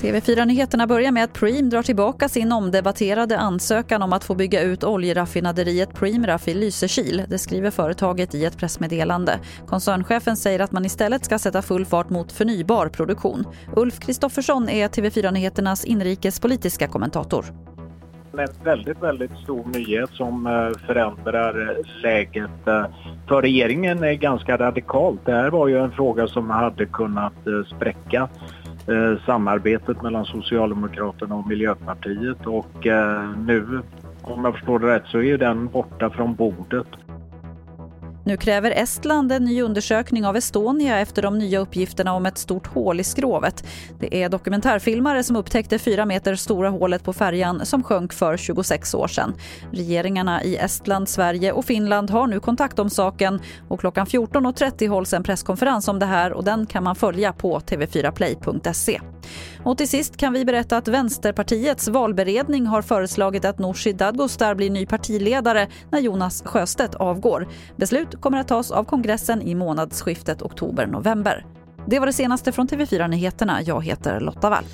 TV4-nyheterna börjar med att Preem drar tillbaka sin omdebatterade ansökan om att få bygga ut oljeraffinaderiet Preemraff i Lysekil. Det skriver företaget i ett pressmeddelande. Koncernchefen säger att man istället ska sätta full fart mot förnybar produktion. Ulf Kristoffersson är TV4-nyheternas inrikespolitiska kommentator en väldigt, väldigt stor nyhet som eh, förändrar läget eh, för regeringen är ganska radikalt. Det här var ju en fråga som hade kunnat eh, spräcka samarbetet mellan Socialdemokraterna och Miljöpartiet och nu, om jag förstår det rätt, så är den borta från bordet. Nu kräver Estland en ny undersökning av Estonia efter de nya uppgifterna om ett stort hål i skrovet. Det är dokumentärfilmare som upptäckte fyra meter stora hålet på färjan som sjönk för 26 år sedan. Regeringarna i Estland, Sverige och Finland har nu kontakt om saken och klockan 14.30 hålls en presskonferens om det här och den kan man följa på tv4play.se. Och till sist kan vi berätta att Vänsterpartiets valberedning har föreslagit att Nooshi Dadgostar blir ny partiledare när Jonas Sjöstedt avgår. Beslut kommer att tas av kongressen i månadsskiftet oktober-november. Det var det senaste från TV4 Nyheterna. Jag heter Lotta Wall.